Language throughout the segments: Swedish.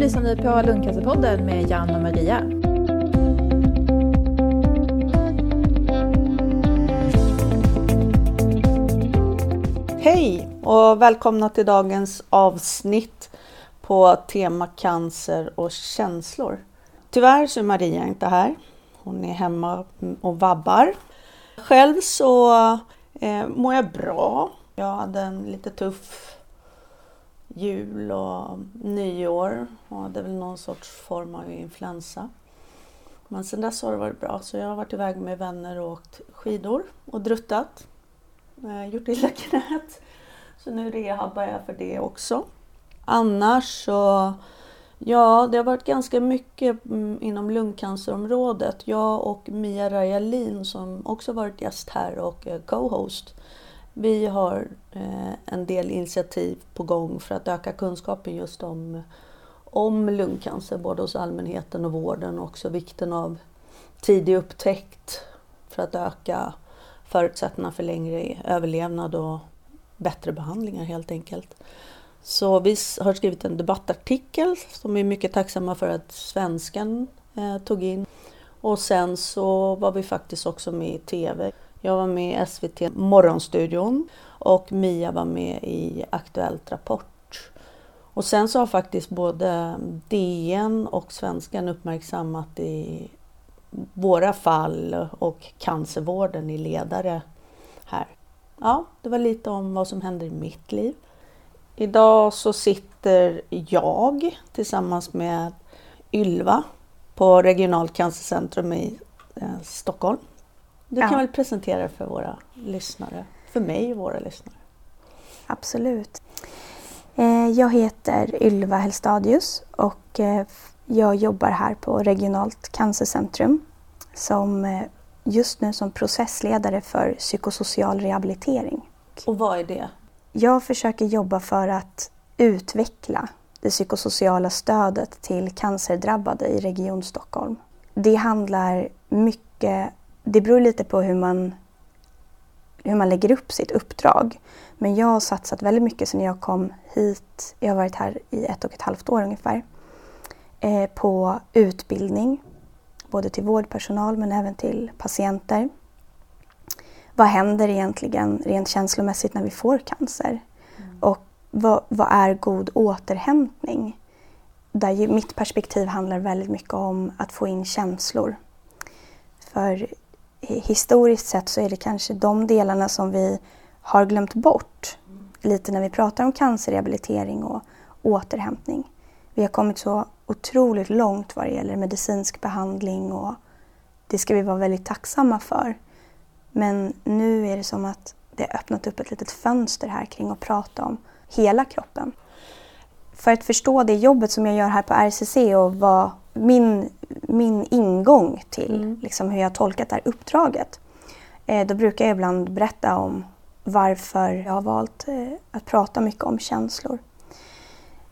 lyssnar ni på Lundcancerpodden med Jan och Maria. Hej och välkomna till dagens avsnitt på tema cancer och känslor. Tyvärr så är Maria inte här. Hon är hemma och vabbar. Själv så eh, mår jag bra. Jag hade en lite tuff jul och nyår och hade väl någon sorts form av influensa. Men sen dess har det varit bra så jag har varit iväg med vänner och åkt skidor och druttat. Eh, gjort illa knät. Så nu rehabbar jag för det också. Annars så, ja det har varit ganska mycket mm, inom lungcancerområdet. Jag och Mia Rajalin som också varit gäst här och eh, co-host vi har eh, en del initiativ på gång för att öka kunskapen just om, om lungcancer, både hos allmänheten och vården och också vikten av tidig upptäckt för att öka förutsättningarna för längre överlevnad och bättre behandlingar helt enkelt. Så vi har skrivit en debattartikel som vi är mycket tacksamma för att svenskan eh, tog in. Och sen så var vi faktiskt också med i TV jag var med i SVT Morgonstudion och Mia var med i Aktuellt Rapport. Och sen så har faktiskt både DN och Svenskan uppmärksammat i våra fall och cancervården i ledare här. Ja, det var lite om vad som händer i mitt liv. Idag så sitter jag tillsammans med Ylva på Regionalt cancercentrum i eh, Stockholm. Du kan väl presentera för våra lyssnare, för mig och våra lyssnare. Absolut. Eh, jag heter Ylva Helstadius och eh, jag jobbar här på Regionalt cancercentrum som eh, just nu som processledare för psykosocial rehabilitering. Och vad är det? Jag försöker jobba för att utveckla det psykosociala stödet till cancerdrabbade i Region Stockholm. Det handlar mycket det beror lite på hur man, hur man lägger upp sitt uppdrag. Men jag har satsat väldigt mycket sedan jag kom hit, jag har varit här i ett och ett halvt år ungefär, eh, på utbildning. Både till vårdpersonal men även till patienter. Vad händer egentligen rent känslomässigt när vi får cancer? Mm. Och vad, vad, är god återhämtning? Där mitt perspektiv handlar väldigt mycket om att få in känslor. För historiskt sett så är det kanske de delarna som vi har glömt bort lite när vi pratar om cancerrehabilitering och återhämtning. Vi har kommit så otroligt långt vad det gäller medicinsk behandling och det ska vi vara väldigt tacksamma för. Men nu är det som att det har öppnat upp ett litet fönster här kring att prata om hela kroppen. För att förstå det jobbet som jag gör här på RCC och vad min, min ingång till mm. liksom, hur jag tolkat det här uppdraget. Eh, då brukar jag ibland berätta om varför jag har valt eh, att prata mycket om känslor.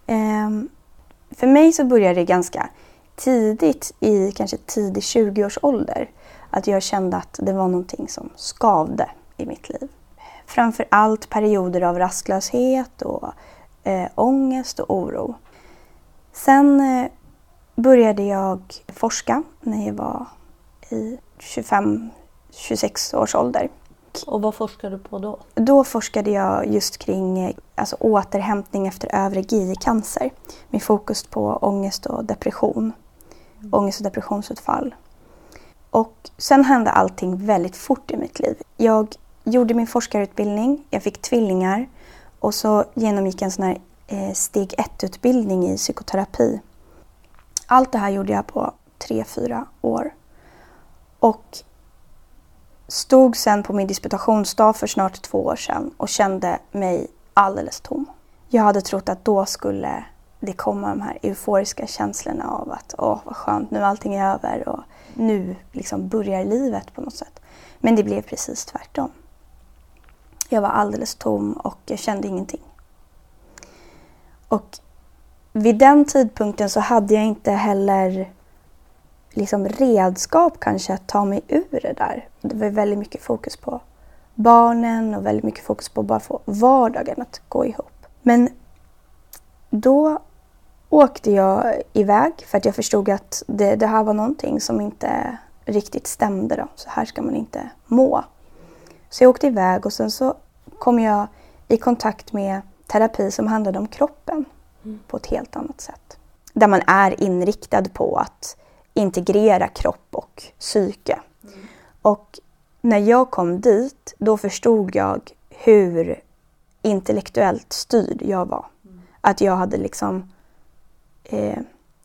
Eh, för mig så började det ganska tidigt, i kanske tidig 20-årsålder, att jag kände att det var någonting som skavde i mitt liv. Framför allt perioder av rastlöshet och eh, ångest och oro. Sen eh, började jag forska när jag var i 25-26 års ålder. Och vad forskade du på då? Då forskade jag just kring alltså, återhämtning efter övre GI-cancer med fokus på ångest och depression. Mm. Ångest och depressionsutfall. Och sen hände allting väldigt fort i mitt liv. Jag gjorde min forskarutbildning, jag fick tvillingar och så genomgick jag en sån här eh, steg 1-utbildning i psykoterapi allt det här gjorde jag på tre, fyra år. Och stod sen på min disputationsdag för snart två år sedan och kände mig alldeles tom. Jag hade trott att då skulle det komma de här euforiska känslorna av att åh vad skönt, nu är allting över och nu liksom börjar livet på något sätt. Men det blev precis tvärtom. Jag var alldeles tom och jag kände ingenting. Och vid den tidpunkten så hade jag inte heller liksom redskap kanske att ta mig ur det där. Det var väldigt mycket fokus på barnen och väldigt mycket fokus på att bara få vardagen att gå ihop. Men då åkte jag iväg för att jag förstod att det, det här var någonting som inte riktigt stämde. Då. Så här ska man inte må. Så jag åkte iväg och sen så kom jag i kontakt med terapi som handlade om kroppen på ett helt annat sätt. Där man är inriktad på att integrera kropp och psyke. Mm. Och när jag kom dit, då förstod jag hur intellektuellt styrd jag var. Mm. Att jag hade liksom eh,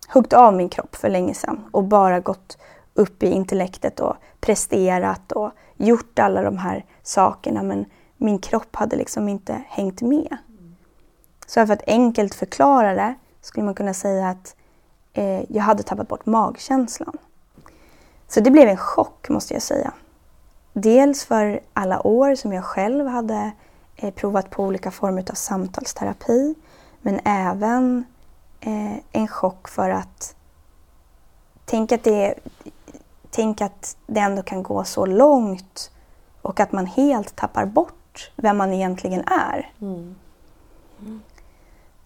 huggit av min kropp för länge sedan och bara gått upp i intellektet och presterat och gjort alla de här sakerna men min kropp hade liksom inte hängt med. Så för att enkelt förklara det skulle man kunna säga att eh, jag hade tappat bort magkänslan. Så det blev en chock måste jag säga. Dels för alla år som jag själv hade eh, provat på olika former av samtalsterapi men även eh, en chock för att tänk att, det, tänk att det ändå kan gå så långt och att man helt tappar bort vem man egentligen är. Mm. Mm.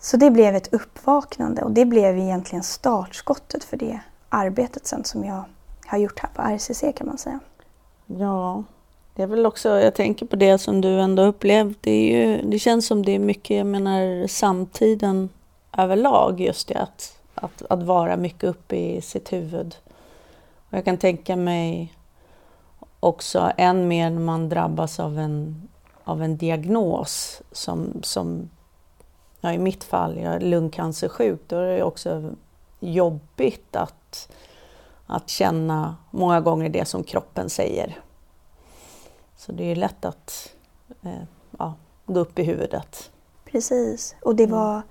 Så det blev ett uppvaknande och det blev egentligen startskottet för det arbetet sen som jag har gjort här på RCC kan man säga. Ja, det är väl också, jag tänker på det som du ändå upplevt. Det, är ju, det känns som det är mycket, jag menar samtiden överlag just det att, att, att vara mycket uppe i sitt huvud. Och jag kan tänka mig också än mer när man drabbas av en, av en diagnos som, som ja, i mitt fall, jag är lungcancersjuk, då är det också jobbigt att, att känna många gånger det som kroppen säger. Så det är lätt att eh, ja, gå upp i huvudet. Precis, och det mm. var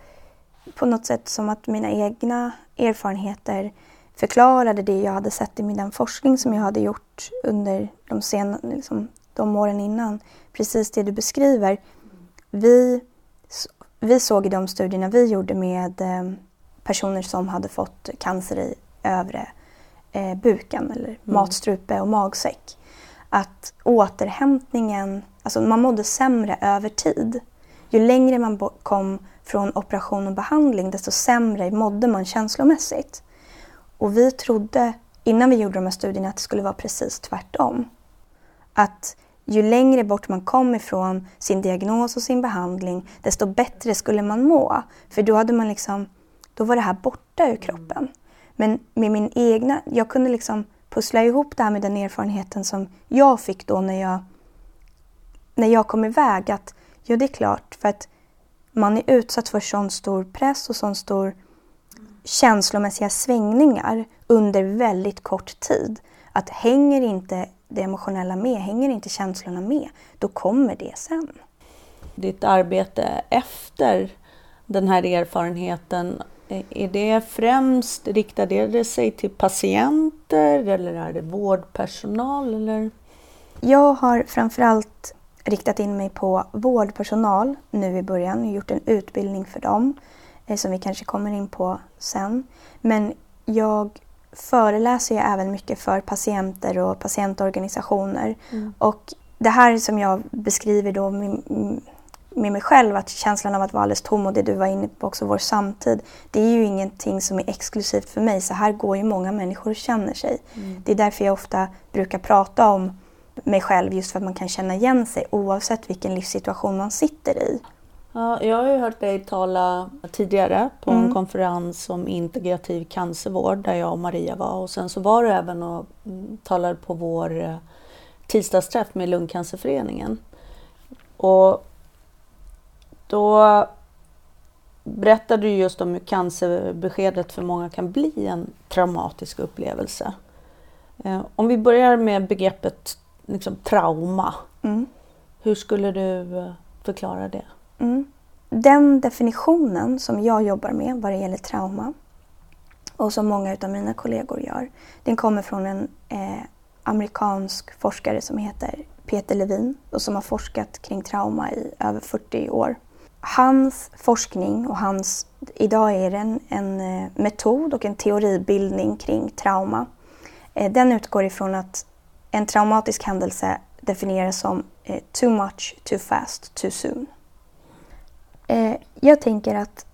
på något sätt som att mina egna erfarenheter förklarade det jag hade sett i min forskning som jag hade gjort under de, sen, liksom, de åren innan. Precis det du beskriver. Vi, vi såg i de studierna vi gjorde med eh, personer som hade fått cancer i övre eh, buken eller mm. matstrupe och magsäck att återhämtningen, alltså man mådde sämre över tid. Ju längre man kom från operation och behandling desto sämre mådde man känslomässigt. Och vi trodde innan vi gjorde de här studierna att det skulle vara precis tvärtom. Att ju längre bort man kom ifrån sin diagnos och sin behandling desto bättre skulle man må. För då, hade man liksom, då var det här borta ur kroppen. Men med min egna, jag kunde liksom pussla ihop det här med den erfarenheten som jag fick då när jag, när jag kom iväg. Att ja, det är klart, för att man är utsatt för sån stor press och sån stor känslomässiga svängningar under väldigt kort tid. Att hänger inte det emotionella med, hänger inte känslorna med, då kommer det sen. Ditt arbete efter den här erfarenheten, är det främst, riktar det sig till patienter eller är det vårdpersonal? Eller? Jag har framförallt riktat in mig på vårdpersonal nu i början och gjort en utbildning för dem eh, som vi kanske kommer in på sen. Men jag föreläser ju även mycket för patienter och patientorganisationer. Mm. Och det här som jag beskriver då med, med mig själv, att känslan av att vara alldeles tom och det du var inne på också, vår samtid. Det är ju ingenting som är exklusivt för mig. Så här går ju många människor och känner sig. Mm. Det är därför jag ofta brukar prata om mig själv just för att man kan känna igen sig oavsett vilken livssituation man sitter i. Ja, jag har ju hört dig tala tidigare på mm. en konferens om integrativ cancervård där jag och Maria var och sen så var du även och mm, talade på vår eh, tisdagsträff med Lungcancerföreningen. Och då berättade du just om hur cancerbeskedet för många kan bli en traumatisk upplevelse. Eh, om vi börjar med begreppet liksom, trauma. Mm. Hur skulle du eh, förklara det? Mm. Den definitionen som jag jobbar med vad det gäller trauma och som många av mina kollegor gör, den kommer från en eh, amerikansk forskare som heter Peter Levin och som har forskat kring trauma i över 40 år. Hans forskning och hans, idag är det en, en eh, metod och en teoribildning kring trauma. Eh, den utgår ifrån att en traumatisk händelse definieras som eh, too much, too fast, too soon. Eh, jag tänker att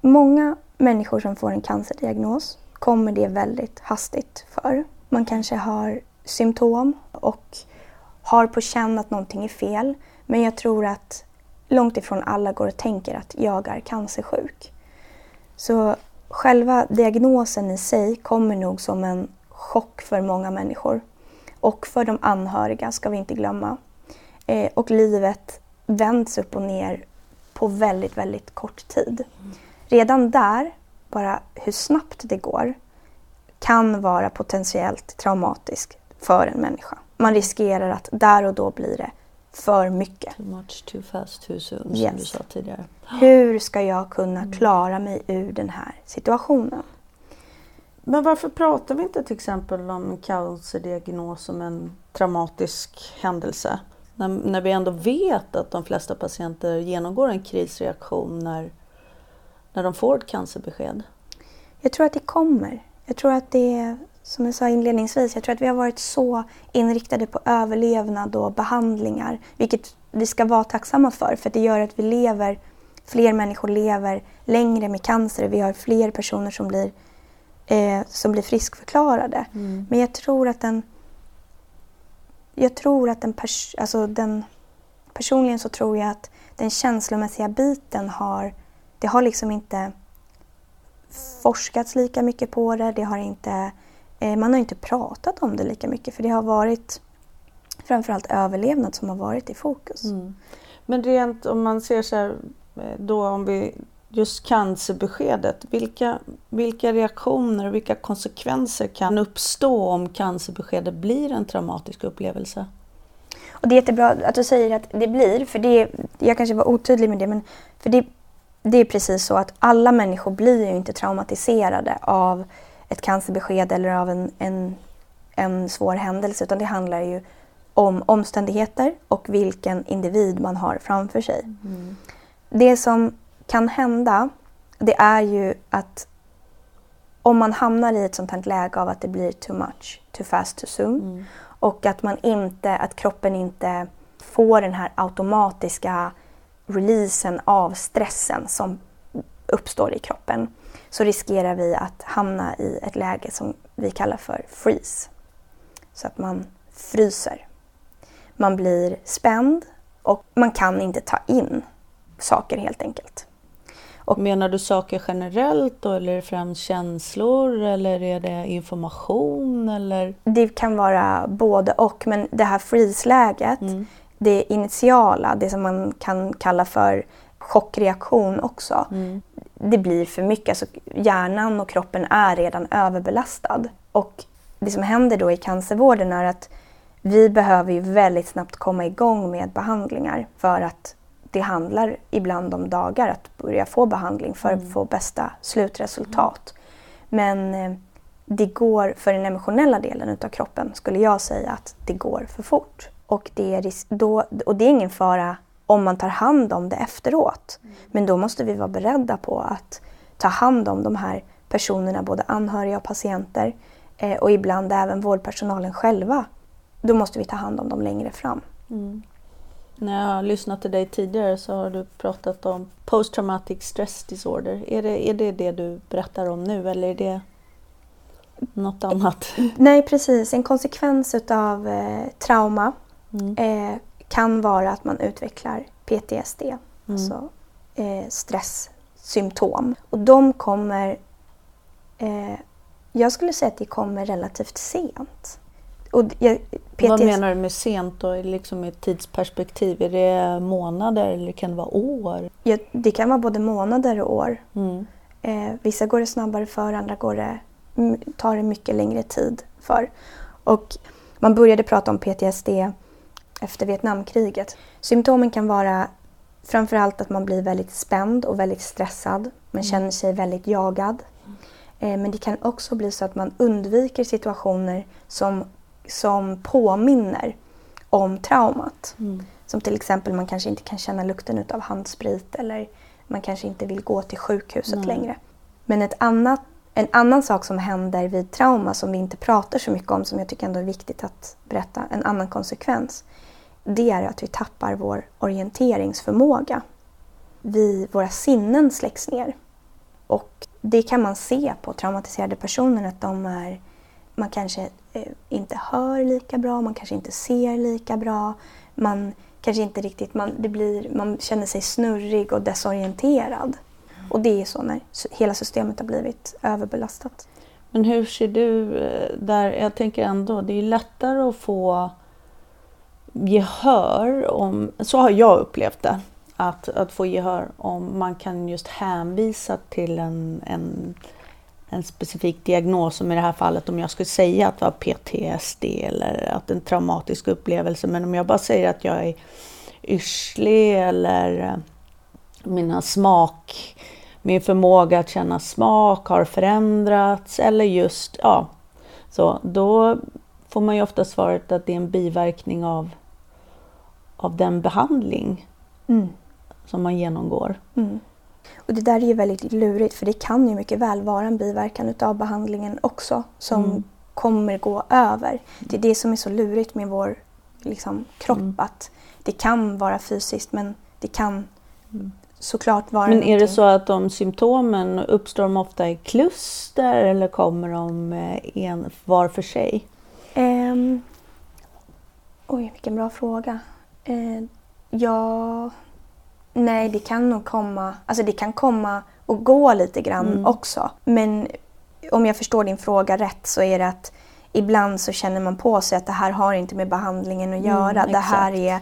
många människor som får en cancerdiagnos kommer det väldigt hastigt för. Man kanske har symptom och har på känn att någonting är fel. Men jag tror att långt ifrån alla går och tänker att jag är cancersjuk. Så själva diagnosen i sig kommer nog som en chock för många människor. Och för de anhöriga ska vi inte glömma. Eh, och livet vänds upp och ner på väldigt, väldigt kort tid. Redan där, bara hur snabbt det går, kan vara potentiellt traumatiskt för en människa. Man riskerar att där och då blir det för mycket. Too much, too fast, too soon, Yes. som du sa tidigare. Hur ska jag kunna klara mig ur den här situationen? Men varför pratar vi inte till exempel om en cancerdiagnos som en traumatisk händelse? När, när vi ändå vet att de flesta patienter genomgår en krisreaktion när, när de får ett cancerbesked. Jag tror att det kommer. Jag tror att det är, som jag sa inledningsvis, jag tror att vi har varit så inriktade på överlevnad och behandlingar, vilket vi ska vara tacksamma för, för det gör att vi lever, fler människor lever längre med cancer. Vi har fler personer som blir, eh, som blir friskförklarade. Men jag tror att den, jag tror att den, pers- alltså den, personligen så tror jag att den känslomässiga biten har, det har liksom inte forskats lika mycket på det. det har inte, eh, man har inte pratat om det lika mycket för det har varit framförallt överlevnad som har varit i fokus. Mm. Men rent om man ser så här, eh, då om vi just cancerbeskedet, vilka, vilka reaktioner och vilka konsekvenser kan uppstå om cancerbeskedet blir en traumatisk upplevelse? Och det är jättebra att du säger att det blir, för det, jag kanske var otydlig med det, men för det, det är precis så att alla människor blir ju inte traumatiserade av ett cancerbesked eller av en, en, en svår händelse, utan det handlar ju om omständigheter och vilken individ man har framför sig. Det som kan hända, det är ju att om man hamnar i ett sånt här läge av att det blir too much, too fast, too soon och att man inte, att kroppen inte får den här automatiska releasen av stressen som uppstår i kroppen så riskerar vi att hamna i ett läge som vi kallar för freeze. Så att man fryser. Man blir spänd och man kan inte ta in saker helt enkelt. Och menar du saker generellt då, eller är det främst känslor eller är det information eller? Det kan vara både och, men det här freeze-läget, det initiala, det som man kan kalla för chockreaktion också, det blir för mycket. Alltså, hjärnan och kroppen är redan överbelastad. Och det som händer då i cancervården är att vi behöver ju väldigt snabbt komma igång med behandlingar för att det handlar ibland om dagar att börja få behandling för att få bästa slutresultat. Men eh, det går, för den emotionella delen utav kroppen, skulle jag säga att det går för fort. Och det är, då, och det är ingen fara om man tar hand om det efteråt. Men då måste vi vara beredda på att ta hand om de här personerna, både anhöriga och patienter eh, och ibland även vårdpersonalen själva. Då måste vi ta hand om dem längre fram. När jag har lyssnat till dig tidigare så har du pratat om post traumatic stress disorder. Är det, är det det du berättar om nu eller är det något annat? Nej, precis. En konsekvens utav eh, trauma Mm. eh, kan vara att man utvecklar PTSD, alltså eh, stresssymptom. Och de kommer, eh, jag skulle säga att de kommer relativt sent. Och jag, Vad PTSD menar du med sent då, liksom i ett tidsperspektiv? Är det månader eller kan det vara år? Ja, det kan vara både månader och år. Mm. Eh, vissa går det snabbare för, andra går det, tar det mycket längre tid för. Och man började prata om PTSD efter Vietnamkriget. Symptomen kan vara framförallt att man blir väldigt spänd och väldigt stressad. Man känner sig väldigt jagad. Eh, men det kan också bli så att man undviker situationer som, som påminner om traumat. Som till exempel man kanske inte kan känna lukten av handsprit eller man kanske inte vill gå till sjukhuset Nej. längre. Men ett annat, en annan sak som händer vid trauma som vi inte pratar så mycket om som jag tycker ändå är viktigt att berätta, en annan konsekvens, det är att vi tappar vår orienteringsförmåga. Vi, våra sinnen släcks ner. Och det kan man se på traumatiserade personer att de är, man kanske eh, inte hör lika bra, man kanske inte ser lika bra, man kanske inte riktigt, man, det blir, man känner sig snurrig och desorienterad. Och det är så när hela systemet har blivit överbelastat. Men hur ser du eh, där, jag tänker ändå, det är lättare att få gehör om, så har jag upplevt det, att, att få gehör om man kan just hänvisa till en, en, en specifik diagnos, som i det här fallet om jag skulle säga att det var PTSD eller att en traumatisk upplevelse, men om jag bara säger att jag är yrslig eller eh, mina smak, min förmåga att känna smak har förändrats eller just, ja, så då får man ju ofta svaret att det är en biverkning av, av den behandling mm. som man genomgår. Mm. Och det där är ju väldigt lurigt för det kan ju mycket väl vara en biverkan utav behandlingen också som mm. kommer gå över. Det är det som är så lurigt med vår liksom, kropp mm. att det kan vara fysiskt men det kan mm. såklart vara Men är någonting. det så att de symptomen uppstår de ofta i kluster eller kommer de eh, en, var för sig? Um, oj, vilken bra fråga. Uh, ja, nej det kan nog komma, alltså det kan komma och gå lite grann mm. också. Men om jag förstår din fråga rätt så är det att ibland så känner man på sig att det här har inte med behandlingen att mm, göra. Mm, det här är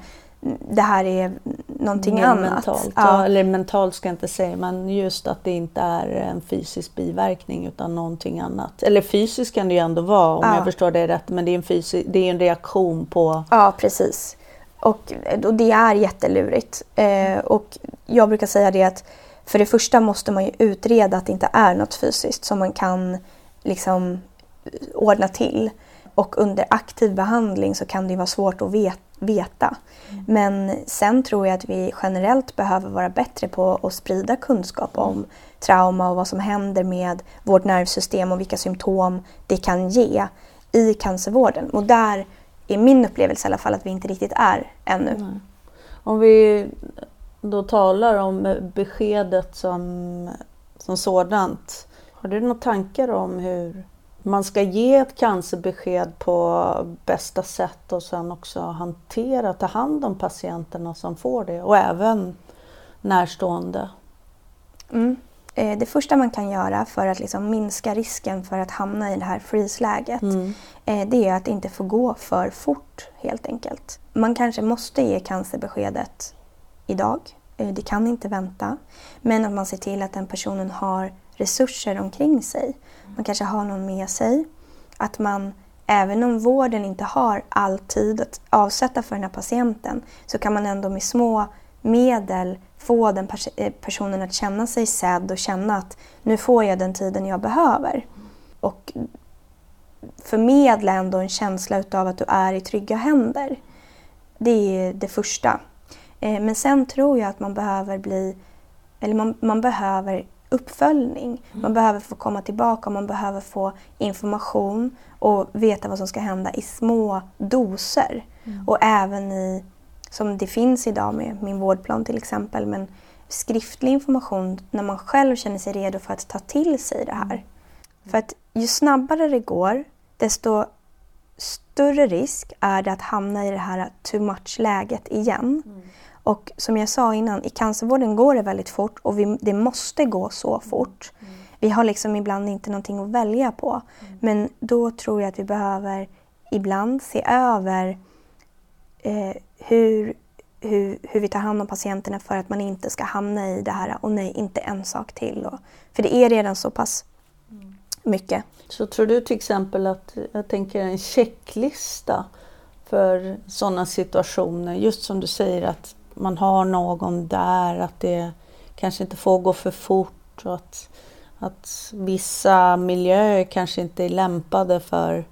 det här är någonting Mer annat. Mentalt, ja. ja. eller mentalt ska jag inte säga, men just att det inte är en fysisk biverkning utan någonting annat. Eller fysiskt kan det ju ändå vara om ja. jag förstår det rätt, men det är en, fysisk, det är en reaktion på... Ja, precis. Och, och det är jättelurigt. Eh, och jag brukar säga det att för det första måste man ju utreda att det inte är något fysiskt som man kan liksom ordna till. Och under aktiv behandling så kan det vara svårt att veta. Mm. Men sen tror jag att vi generellt behöver vara bättre på att sprida kunskap om trauma och vad som händer med vårt nervsystem och vilka symptom det kan ge i cancervården. Och där är min upplevelse i alla fall att vi inte riktigt är ännu. Mm. Om vi då talar om beskedet som, som sådant. Har du några tankar om hur man ska ge ett cancerbesked på bästa sätt och sen också hantera, ta hand om patienterna som får det och även närstående. Mm. Eh, det första man kan göra för att liksom minska risken för att hamna i det här freeze-läget mm. Eh, det är att inte få gå för fort helt enkelt. Man kanske måste ge cancerbeskedet idag. Eh, det kan inte vänta. Men att man ser till att den personen har resurser omkring sig. Man kanske har någon med sig. Att man, även om vården inte har all tid att avsätta för den här patienten, så kan man ändå med små medel få den pers eh, personen att känna sig sedd och känna att nu får jag den tiden jag behöver. Och förmedla ändå en känsla utav att du är i trygga händer. Det är det första. Eh, men sen tror jag att man behöver bli, eller man, man behöver uppföljning. Man mm. behöver få komma tillbaka, man behöver få information och veta vad som ska hända i små doser. Mm. Och även i, som det finns idag med min vårdplan till exempel, men skriftlig information när man själv känner sig redo för att ta till sig det här. Mm. För att ju snabbare det går, desto större risk är det att hamna i det här too much-läget igen. Mm. Och som jag sa innan, i cancervården går det väldigt fort och vi, det måste gå så fort. Mm. Vi har liksom ibland inte någonting att välja på. Mm. Men då tror jag att vi behöver ibland se över eh, hur, hur, hur vi tar hand om patienterna för att man inte ska hamna i det här, och nej, inte en sak till. Och, för det är redan så pass mm. mycket. Så tror du till exempel att, jag tänker en checklista för sådana situationer, just som du säger att man har någon där, att det kanske inte får gå för fort och att, att vissa miljöer kanske inte är lämpade för,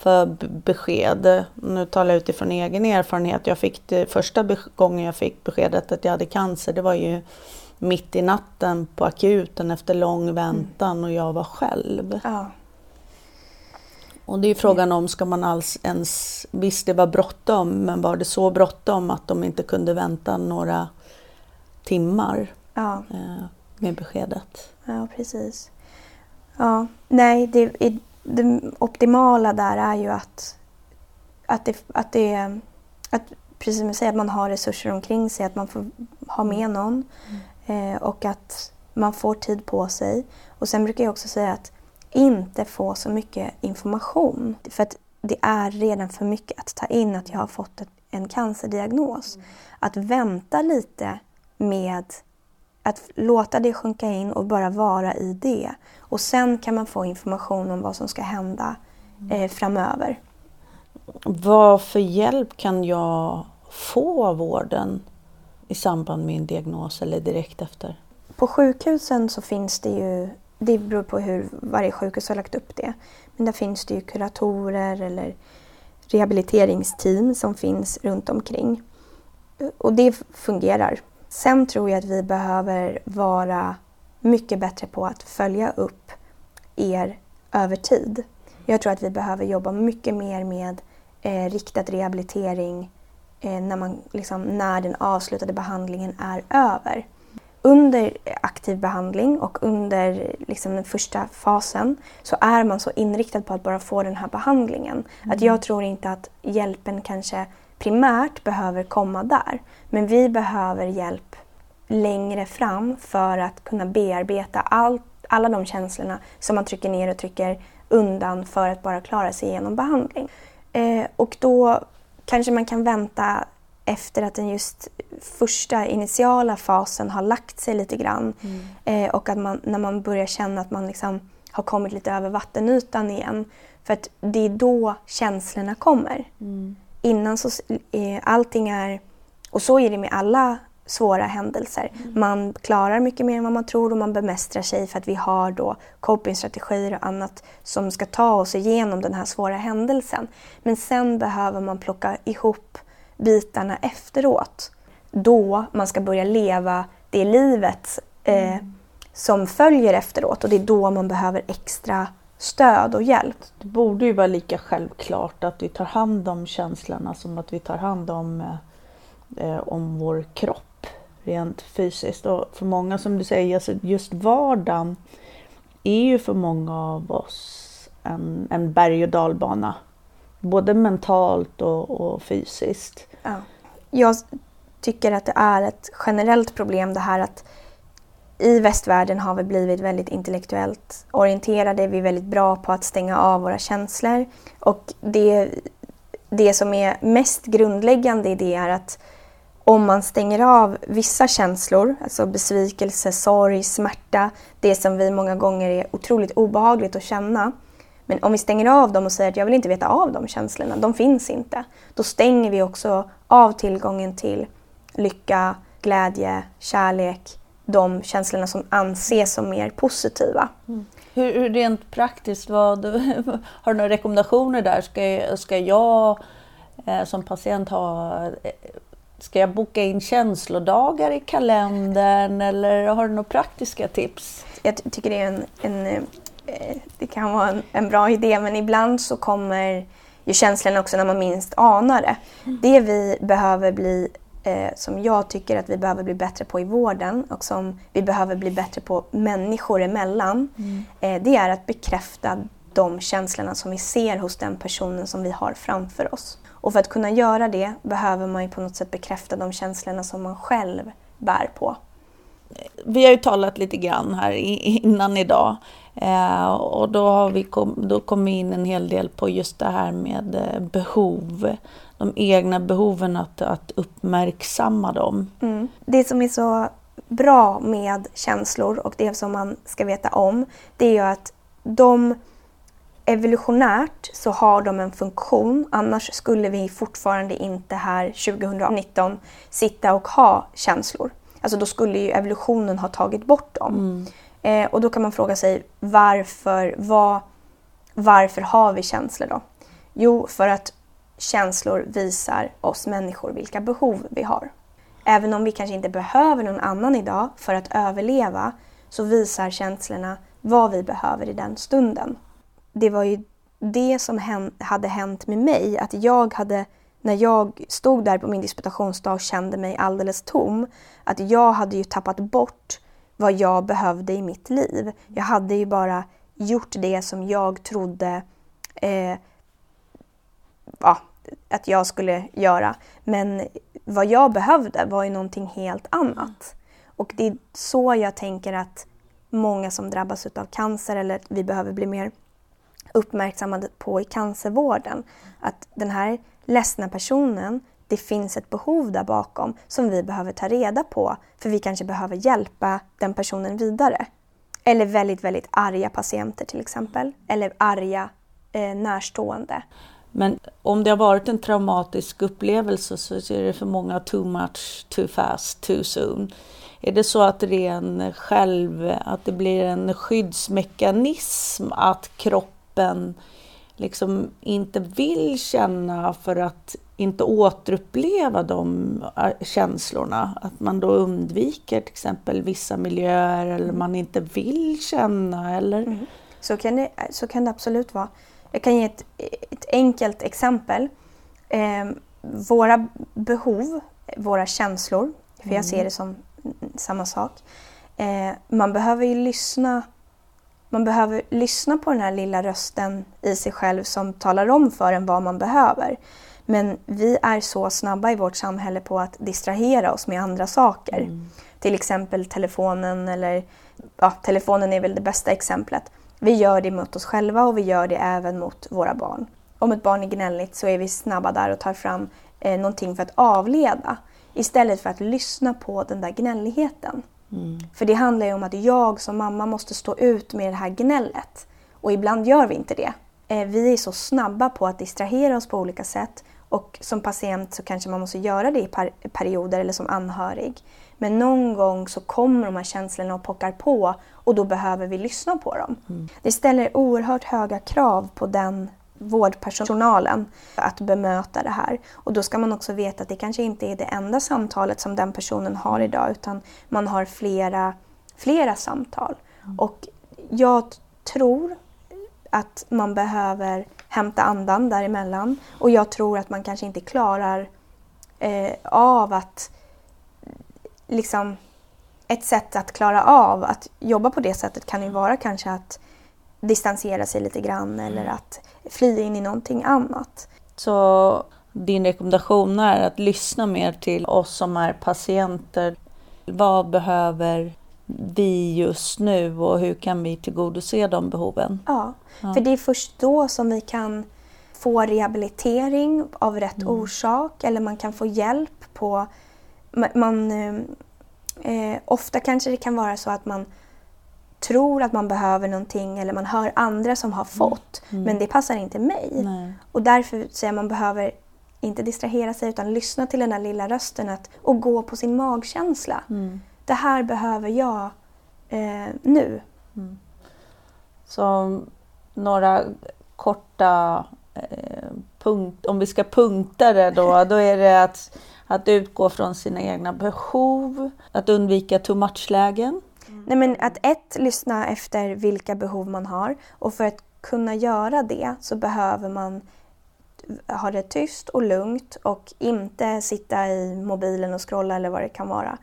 för besked. Nu talar jag utifrån egen erfarenhet. Jag fick det, första gången jag fick beskedet att jag hade cancer, det var ju mitt i natten på akuten efter lång väntan mm. och jag var själv. Ja. Och det är frågan om, ska man alls ens... Visst, det var bråttom, men var det så bråttom att de inte kunde vänta några timmar? Ja. Eh, med beskedet. Ja, precis. Ja, nej, det, det optimala där är ju att, att, det, att, det, att precis som jag säger, att man har resurser omkring sig, att man får ha med någon mm. eh, och att man får tid på sig. Och sen brukar jag också säga att inte få så mycket information. För att det är redan för mycket att ta in att jag har fått ett, en cancerdiagnos. Mm. Att vänta lite med att låta det sjunka in och bara vara i det. Och sen kan man få information om vad som ska hända eh, framöver. Vad för hjälp kan jag få av vården i samband med en diagnos eller direkt efter? På sjukhusen så finns det ju, det beror på hur varje sjukhus har lagt upp det, men där finns det ju kuratorer eller rehabiliteringsteam som finns runt omkring. Och det fungerar. Sen tror jag att vi behöver vara mycket bättre på att följa upp er över tid. Jag tror att vi behöver jobba mycket mer med eh, riktad rehabilitering eh, när, man, liksom, när den avslutade behandlingen är över. Under aktiv behandling och under liksom, den första fasen så är man så inriktad på att bara få den här behandlingen. Mm. Att jag tror inte att hjälpen kanske primärt behöver komma där. Men vi behöver hjälp längre fram för att kunna bearbeta allt, alla de känslorna som man trycker ner och trycker undan för att bara klara sig igenom behandling. Eh, och då kanske man kan vänta efter att den just första initiala fasen har lagt sig lite grann mm. eh, och att man, när man börjar känna att man liksom har kommit lite över vattenytan igen. För att det är då känslorna kommer. Mm. Innan så eh, allting är, och så är det med alla svåra händelser. Mm. Man klarar mycket mer än vad man tror och man bemästrar sig för att vi har då copingstrategier och annat som ska ta oss igenom den här svåra händelsen. Men sen behöver man plocka ihop bitarna efteråt. Då man ska börja leva det livet eh, mm. som följer efteråt och det är då man behöver extra stöd och hjälp. Det borde ju vara lika självklart att vi tar hand om känslorna som att vi tar hand om, eh, om vår kropp rent fysiskt. Och för många som du säger, alltså just vardagen är ju för många av oss en, en berg och dalbana. Både mentalt och, och fysiskt. Ja. Jag tycker att det är ett generellt problem det här att i västvärlden har vi blivit väldigt intellektuellt orienterade. Vi är väldigt bra på att stänga av våra känslor. Och det, det som är mest grundläggande i det är att om man stänger av vissa känslor, alltså besvikelse, sorg, smärta, det som vi många gånger är otroligt obehagligt att känna. Men om vi stänger av dem och säger att jag vill inte veta av de känslorna, de finns inte. Då stänger vi också av tillgången till lycka, glädje, kärlek, de känslorna som anses som mer positiva. Mm. Hur, hur, rent praktiskt, vad, har du några rekommendationer där? Ska, ska jag eh, som patient ha eh, Ska jag boka in känslodagar i kalendern eller har du några praktiska tips? Jag tycker det är en, en eh, det kan vara en, en, bra idé men ibland så kommer ju känslorna också när man minst anar det. Mm. Det vi behöver bli, eh, som jag tycker att vi behöver bli bättre på i vården och som vi behöver bli bättre på människor emellan, mm. eh, det är att bekräfta de känslorna som vi ser hos den personen som vi har framför oss. Och för att kunna göra det behöver man ju på något sätt bekräfta de känslorna som man själv bär på. Vi har ju talat lite grann här innan idag eh, och då har vi kom, då kommit in en hel del på just det här med eh, behov. De egna behoven, att, att uppmärksamma dem. Mm. Det som är så bra med känslor och det som man ska veta om, det är ju att de evolutionärt så har de en funktion, annars skulle vi fortfarande inte här 2019 sitta och ha känslor. Alltså då skulle ju evolutionen ha tagit bort dem. Mm. Eh, och då kan man fråga sig varför, vad, varför har vi känslor då? Jo, för att känslor visar oss människor vilka behov vi har. Även om vi kanske inte behöver någon annan idag för att överleva så visar känslorna vad vi behöver i den stunden det var ju det som hade hänt med mig. Att jag hade, när jag stod där på min disputationsdag och kände mig alldeles tom, att jag hade ju tappat bort vad jag behövde i mitt liv. Jag hade ju bara gjort det som jag trodde eh, ja, att jag skulle göra. Men vad jag behövde var ju någonting helt annat. Och det är så jag tänker att många som drabbas av cancer eller vi behöver bli mer uppmärksammade på i cancervården. Att den här ledsna personen, det finns ett behov där bakom som vi behöver ta reda på för vi kanske behöver hjälpa den personen vidare. Eller väldigt, väldigt arga patienter till exempel. Eller arga eh, närstående. Men om det har varit en traumatisk upplevelse så är det för många too much, too fast, too soon. Är det så att det är en själv, att det blir en skyddsmekanism att kroppen liksom inte vill känna för att inte återuppleva de äh, känslorna. Att man då undviker till exempel vissa miljöer eller mm. man inte vill känna eller? Mm. Så, kan det, så kan det absolut vara. Jag kan ge ett, ett enkelt exempel. Eh, våra behov, våra känslor, för jag mm. ser det som samma sak. Eh, man behöver ju lyssna man behöver lyssna på den här lilla rösten i sig själv som talar om för en vad man behöver. Men vi är så snabba i vårt samhälle på att distrahera oss med andra saker. Mm. Till exempel telefonen eller ja, telefonen är väl det bästa exemplet. Vi gör det mot oss själva och vi gör det även mot våra barn. Om ett barn är gnälligt så är vi snabba där och tar fram eh, någonting för att avleda istället för att lyssna på den där gnälligheten. Mm. För det handlar ju om att jag som mamma måste stå ut med det här gnället. Och ibland gör vi inte det. Eh, vi är så snabba på att distrahera oss på olika sätt och som patient så kanske man måste göra det i perioder eller som anhörig. Men någon gång så kommer de här känslorna och pockar på och då behöver vi lyssna på dem. Mm. Det ställer oerhört höga krav på den vårdpersonalen att bemöta det här. Och då ska man också veta att det kanske inte är det enda samtalet som den personen har idag utan man har flera, flera samtal. Mm. Och jag tror att man behöver hämta andan däremellan och jag tror att man kanske inte klarar eh, av att liksom ett sätt att klara av att jobba på det sättet kan ju vara kanske att distansera sig lite grann eller mm. att fly in i någonting annat. Så din rekommendation är att lyssna mer till oss som är patienter. Vad behöver vi just nu och hur kan vi tillgodose de behoven? Ja, ja. för det är först då som vi kan få rehabilitering av rätt mm. orsak eller man kan få hjälp på... Man, eh, ofta kanske det kan vara så att man tror att man behöver någonting eller man hör andra som har mm. fått mm. men det passar inte mig. Nej. Och därför säger man behöver inte distrahera sig utan lyssna till den där lilla rösten att, och gå på sin magkänsla. Mm. Det här behöver jag eh, nu. Mm. Så några korta eh, punkt, om vi ska punkta det då, då är det att, att utgå från sina egna behov, att undvika too much-lägen. Nej men att ett, lyssna efter vilka behov man har och för att kunna göra det så behöver man ha det tyst och lugnt och inte sitta i mobilen och scrolla eller vad det kan vara.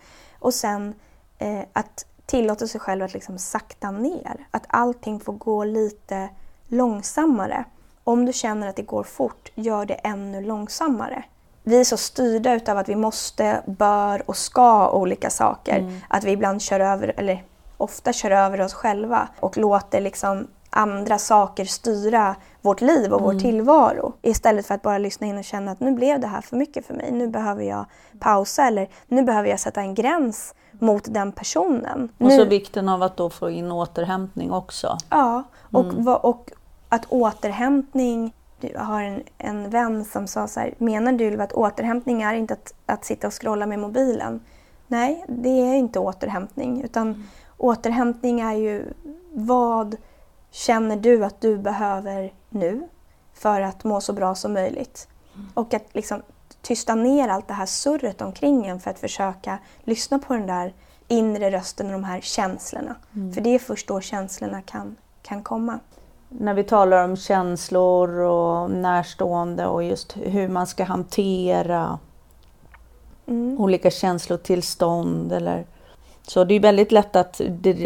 Och sen eh, att tillåta sig själv att liksom sakta ner. Att allting får gå lite långsammare. Om du känner att det går fort, gör det ännu långsammare. Vi är så styrda utav att vi måste, bör och ska olika saker. Mm. Att vi ibland kör över, eller ofta kör över oss själva och låter liksom andra saker styra vårt liv och mm. vår tillvaro. Istället för att bara lyssna in och känna att nu blev det här för mycket för mig. Nu behöver jag pausa eller nu behöver jag sätta en gräns mot den personen. Och nu... så vikten av att då få in återhämtning också. Ja, och, mm. och att återhämtning jag har en, en vän som sa så här, menar du att återhämtning är inte att, att sitta och scrolla med mobilen? Nej, det är inte återhämtning utan mm. återhämtning är ju vad känner du att du behöver nu för att må så bra som möjligt? Mm. Och att liksom tysta ner allt det här surret omkring en för att försöka lyssna på den där inre rösten och de här känslorna. Mm. För det är först då känslorna kan, kan komma. När vi talar om känslor och närstående och just hur man ska hantera mm. olika känslotillstånd eller Så det är väldigt lätt att,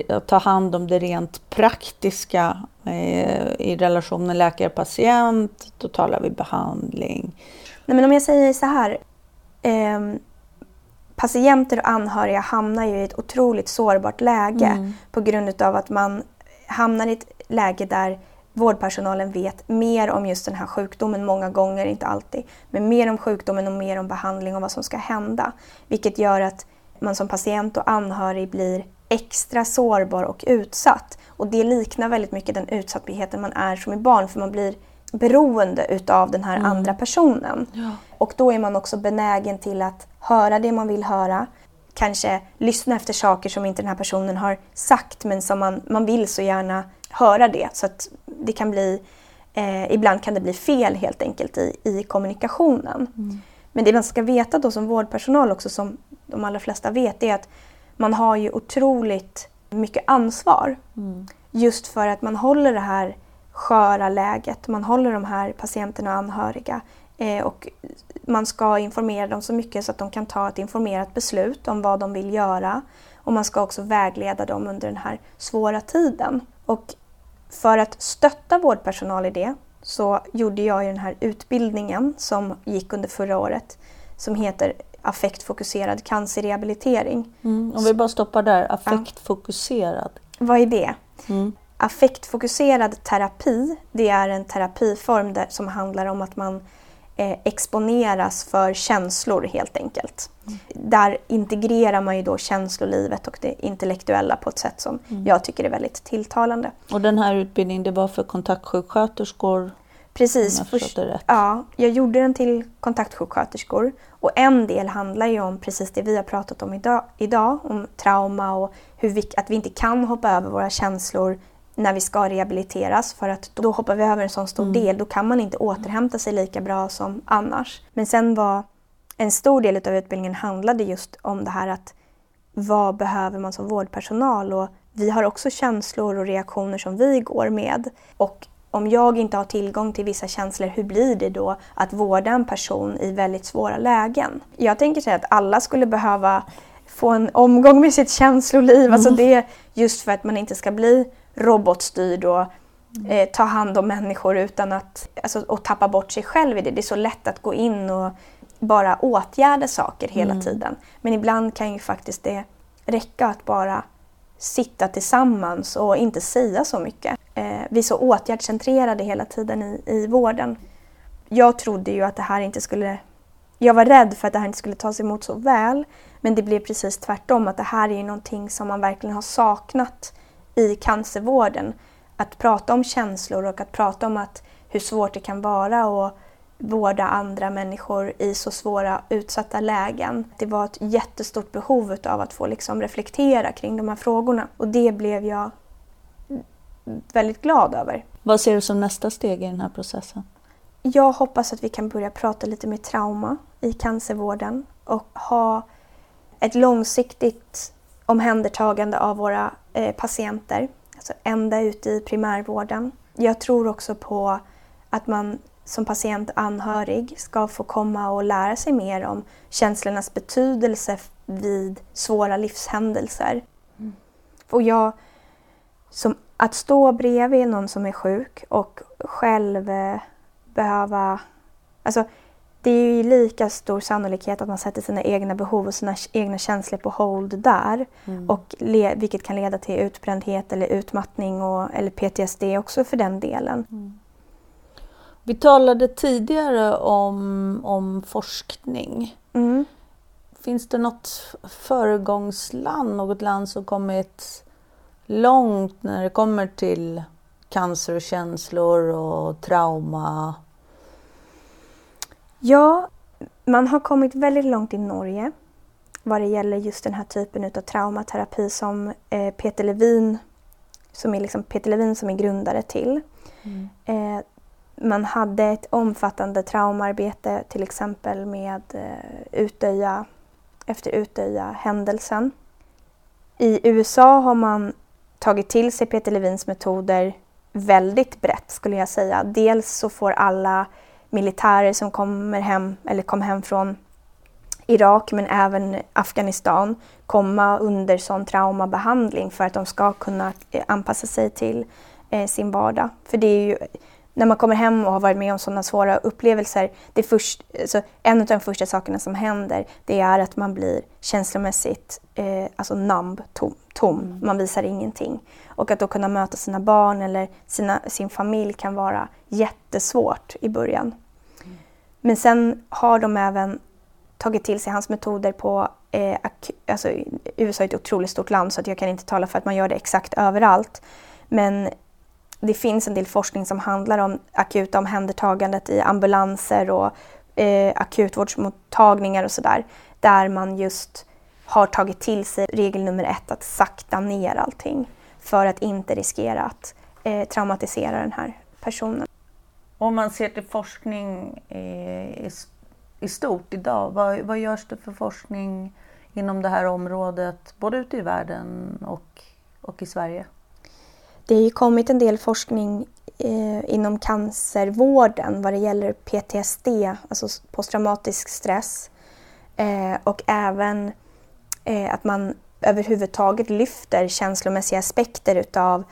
att ta hand om det rent praktiska eh, i relationen läkare-patient. Då talar vi behandling. Nej, men om jag säger så här. Eh, patienter och anhöriga hamnar ju i ett otroligt sårbart läge mm. på grund av att man hamnar i ett läge där vårdpersonalen vet mer om just den här sjukdomen många gånger, inte alltid, men mer om sjukdomen och mer om behandling och vad som ska hända. Vilket gör att man som patient och anhörig blir extra sårbar och utsatt. Och det liknar väldigt mycket den utsattheten man är som i barn för man blir beroende utav den här mm. andra personen. Ja. Och då är man också benägen till att höra det man vill höra. Kanske lyssna efter saker som inte den här personen har sagt men som man, man vill så gärna höra det. Så att det kan bli, eh, ibland kan det bli fel helt enkelt i, i kommunikationen. Mm. Men det man ska veta då som vårdpersonal också, som de allra flesta vet, är att man har ju otroligt mycket ansvar. Mm. Just för att man håller det här sköra läget, man håller de här patienterna och anhöriga. Eh, och man ska informera dem så mycket så att de kan ta ett informerat beslut om vad de vill göra. Och man ska också vägleda dem under den här svåra tiden. Och för att stötta vårdpersonal i det så gjorde jag den här utbildningen som gick under förra året som heter affektfokuserad cancerrehabilitering. Mm, om vi bara stoppar där, affektfokuserad. Ja. Vad är det? Mm. Affektfokuserad terapi, det är en terapiform där, som handlar om att man eh, exponeras för känslor helt enkelt. Mm. Där integrerar man ju då känslolivet och det intellektuella på ett sätt som mm. jag tycker är väldigt tilltalande. Och den här utbildningen det var för kontaktsjuksköterskor? Precis. Först, ja, jag gjorde den till kontaktsjuksköterskor och en del handlar ju om precis det vi har pratat om idag, idag om trauma och hur vi, att vi inte kan hoppa över våra känslor när vi ska rehabiliteras för att då hoppar vi över en sån stor mm. del. Då kan man inte återhämta sig lika bra som annars. Men sen var en stor del av utbildningen handlade just om det här att vad behöver man som vårdpersonal? Och vi har också känslor och reaktioner som vi går med. Och om jag inte har tillgång till vissa känslor, hur blir det då att vårda en person i väldigt svåra lägen? Jag tänker säga att alla skulle behöva få en omgång med sitt känsloliv. Alltså mm. Alltså det just för att man inte ska bli robotstyrd och eh, ta hand om människor utan att alltså, och tappa bort sig själv i det. Det är så lätt att gå in och bara åtgärda saker hela mm. tiden. Men ibland kan ju faktiskt det räcka att bara sitta tillsammans och inte säga så mycket. Eh, vi är så åtgärdscentrerade hela tiden i, i vården. Jag trodde ju att det här inte skulle... Jag var rädd för att det här inte skulle tas emot så väl. Men det blev precis tvärtom, att det här är ju någonting som man verkligen har saknat i cancervården. Att prata om känslor och att prata om att hur svårt det kan vara och vårda andra människor i så svåra utsatta lägen. Det var ett jättestort behov av att få liksom reflektera kring de här frågorna och det blev jag väldigt glad över. Vad ser du som nästa steg i den här processen? Jag hoppas att vi kan börja prata lite mer trauma i cancervården och ha ett långsiktigt omhändertagande av våra eh, patienter, alltså ända ut i primärvården. Jag tror också på att man som patient anhörig ska få komma och lära sig mer om känslornas betydelse vid svåra livshändelser. Mm. Och jag, som, att stå bredvid någon som är sjuk och själv eh, behöva... Alltså, det är ju lika stor sannolikhet att man sätter sina egna behov och sina egna känslor på hold där. Mm. Och le, vilket kan leda till utbrändhet eller utmattning och, eller PTSD också för den delen. Mm. Vi talade tidigare om, om forskning. Mm. Finns det något föregångsland, något land som kommit långt när det kommer till cancer och känslor och trauma? Ja, man har kommit väldigt långt i Norge vad det gäller just den här typen av traumaterapi som eh, Peter Levin som är liksom Peter Levin som är grundare till. Mm. Man hade ett omfattande traumarbete till exempel med eh, Utöja, efter Utöja-händelsen. I USA har man tagit till sig Peter Levins metoder väldigt brett skulle jag säga. Dels så får alla militärer som kommer hem, eller kom hem från Irak men även Afghanistan komma under sån traumabehandling för att de ska kunna eh, anpassa sig till eh, sin vardag. För det är ju när man kommer hem och har varit med om sådana svåra upplevelser, det först, alltså en av de första sakerna som händer det är att man blir känslomässigt eh, alltså namb, tom. tom. Mm. Man visar ingenting. Och att då kunna möta sina barn eller sina, sin familj kan vara jättesvårt i början. Mm. Men sen har de även tagit till sig hans metoder på eh, alltså, USA är ett otroligt stort land så att jag kan inte tala för att man gör det exakt överallt. Men det finns en del forskning som handlar om akuta omhändertagandet i ambulanser och eh, akutvårdsmottagningar och sådär. Där man just har tagit till sig regel nummer ett, att sakta ner allting för att inte riskera att eh, traumatisera den här personen. Om man ser till forskning eh, i, i stort idag, vad, vad görs det för forskning inom det här området, både ute i världen och, och i Sverige? Det har ju kommit en del forskning eh, inom cancervården vad det gäller PTSD, alltså posttraumatisk stress. Eh, och även eh, att man överhuvudtaget lyfter känslomässiga aspekter utav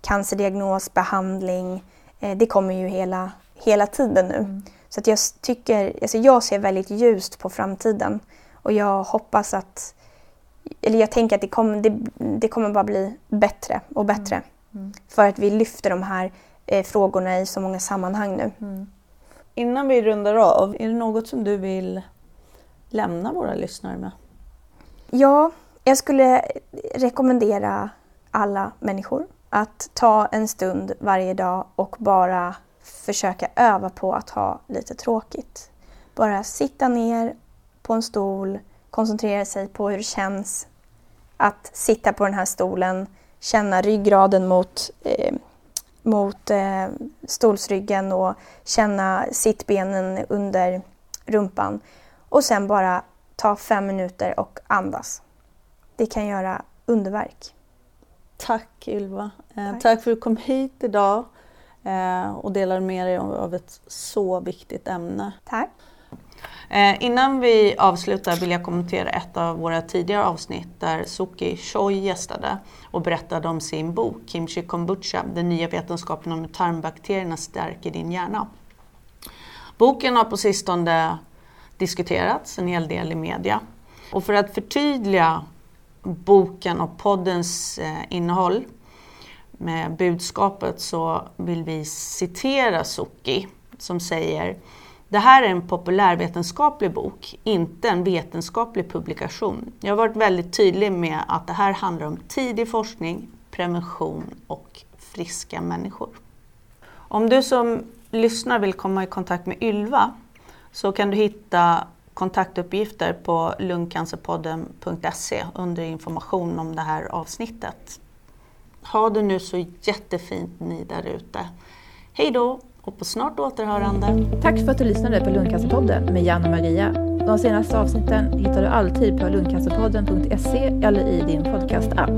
cancerdiagnos, behandling. Eh, det kommer ju hela, hela tiden nu. Mm. Så att jag, tycker, alltså jag ser väldigt ljust på framtiden och jag hoppas att, eller jag tänker att det kommer, det, det kommer bara bli bättre och bättre. Mm. Mm. För att vi lyfter de här eh, frågorna i så många sammanhang nu. Mm. Innan vi rundar av, är det något som du vill lämna våra lyssnare med? Ja, jag skulle rekommendera alla människor att ta en stund varje dag och bara försöka öva på att ha lite tråkigt. Bara sitta ner på en stol, koncentrera sig på hur det känns att sitta på den här stolen, känna ryggraden mot, eh, mot eh, stolsryggen och känna sittbenen under rumpan. Och sen bara ta fem minuter och andas. Det kan göra underverk. Tack Ylva. Eh, tack. tack för att du kom hit idag eh, och delade med dig av ett så viktigt ämne. Tack. Eh, innan vi avslutar vill jag kommentera ett av våra tidigare avsnitt där Suki Choi gästade och berättade om sin bok Kimchi Kombucha, den nya vetenskapen om hur tarmbakterierna stärker din hjärna. Boken har på sistone diskuterats en hel del i media. Och för att förtydliga boken och poddens eh, innehåll med budskapet så vill vi citera Suki som säger det här är en populärvetenskaplig bok, inte en vetenskaplig publikation. Jag har varit väldigt tydlig med att det här handlar om tidig forskning, prevention och friska människor. Om du som lyssnar vill komma i kontakt med Ylva så kan du hitta kontaktuppgifter på lungcancerpodden.se under information om det här avsnittet. Ha det nu så jättefint ni där ute. Hej då och på snart återhörande. Tack för att du lyssnade på Lungcancerpodden med Jan och Maria. De senaste avsnitten hittar du alltid på lungcancerpodden.se eller i din podcastapp.